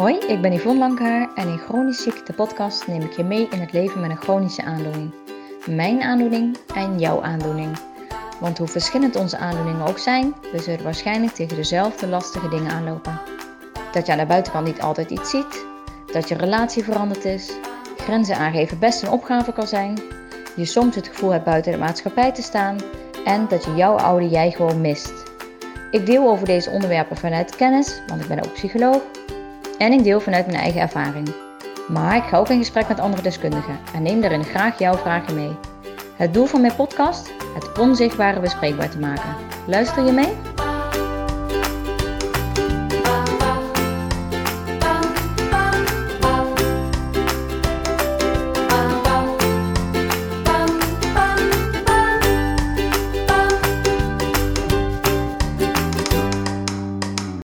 Hoi, ik ben Yvonne Langhaar en in Chronisch Ziek, de podcast, neem ik je mee in het leven met een chronische aandoening. Mijn aandoening en jouw aandoening. Want hoe verschillend onze aandoeningen ook zijn, we zullen waarschijnlijk tegen dezelfde lastige dingen aanlopen. Dat je aan de buitenkant niet altijd iets ziet, dat je relatie veranderd is, grenzen aangeven best een opgave kan zijn, je soms het gevoel hebt buiten de maatschappij te staan en dat je jouw oude jij gewoon mist. Ik deel over deze onderwerpen vanuit kennis, want ik ben ook psycholoog, en ik deel vanuit mijn eigen ervaring. Maar ik ga ook in gesprek met andere deskundigen en neem daarin graag jouw vragen mee. Het doel van mijn podcast? Het onzichtbare bespreekbaar te maken. Luister je mee?